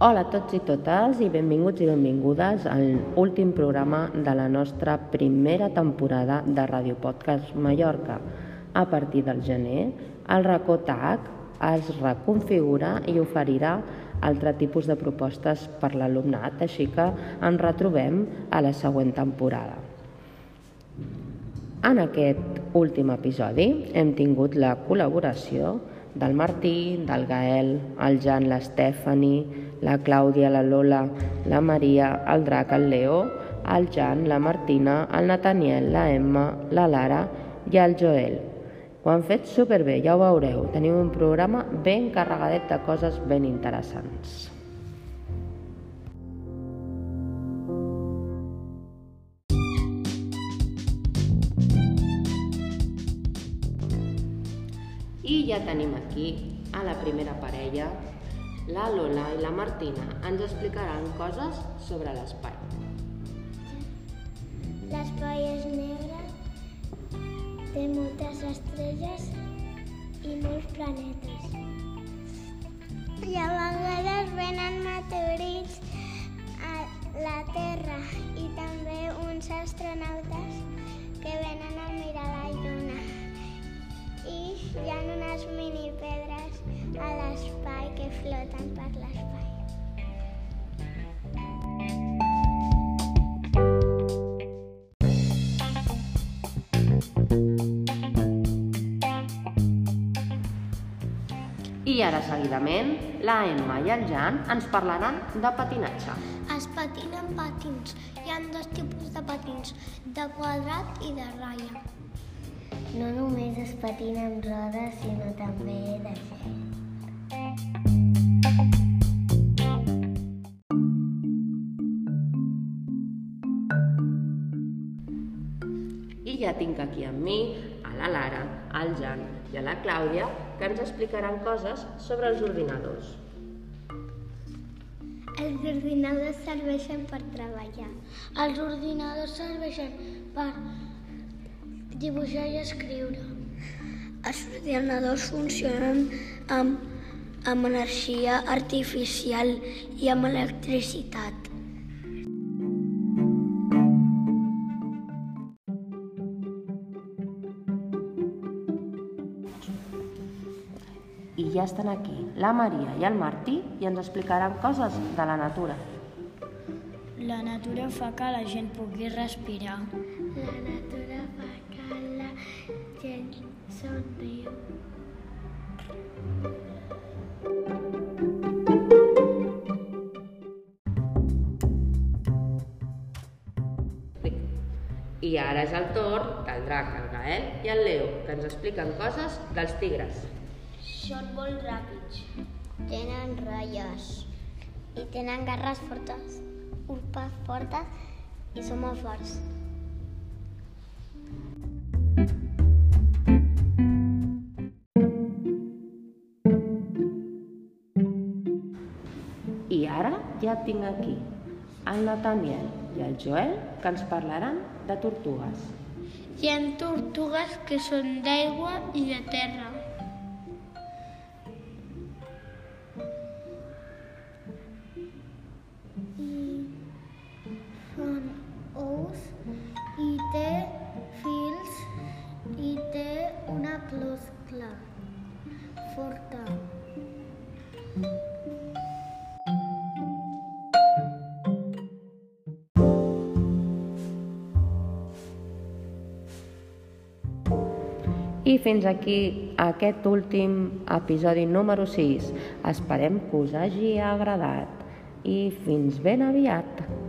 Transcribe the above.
Hola a tots i totes i benvinguts i benvingudes al últim programa de la nostra primera temporada de Ràdio Podcast Mallorca. A partir del gener, el racó TAC es reconfigura i oferirà altre tipus de propostes per l'alumnat, així que ens retrobem a la següent temporada. En aquest últim episodi hem tingut la col·laboració del Martí, del Gael, el Jan, l'Estefani, la Clàudia, la Lola, la Maria, el Drac, el Leo, el Jan, la Martina, el Nathaniel, la Emma, la Lara i el Joel. Ho han fet superbé, ja ho veureu. Tenim un programa ben carregadet de coses ben interessants. I ja tenim aquí a la primera parella la Lola i la Martina ens explicaran coses sobre l'espai. L'espai és negre, té moltes estrelles i molts planetes. I a vegades venen meteorits a la Terra i també uns astronautes que venen a mirar la hi ha unes mini pedres a l'espai que floten per l'espai. I ara, seguidament, la Emma i el Jan ens parlaran de patinatge. Es patina amb patins. Hi ha dos tipus de patins, de quadrat i de ratlla. No només es patina amb rodes, sinó també de gel. I ja tinc aquí amb mi a la Lara, al Jan i a la Clàudia que ens explicaran coses sobre els ordinadors. Els ordinadors serveixen per treballar. Els ordinadors serveixen per dibuixar i escriure. Els ordinadors funcionen amb, amb energia artificial i amb electricitat. I ja estan aquí la Maria i el Martí i ens explicaran coses de la natura. La natura fa que la gent pugui respirar. La natura fa que la gent somriu. I ara és el torn del drac, el Gael i el Leo, que ens expliquen coses dels tigres. Són molt ràpids. Tenen ratlles. I tenen garres fortes, urpes fortes i són molt forts. I ara ja tinc aquí el Nathaniel i el Joel que ens parlaran de tortugues. Hi ha tortugues que són d'aigua i de terra. Forta. I fins aquí aquest últim episodi número 6. Esperem que us hagi agradat i fins ben aviat.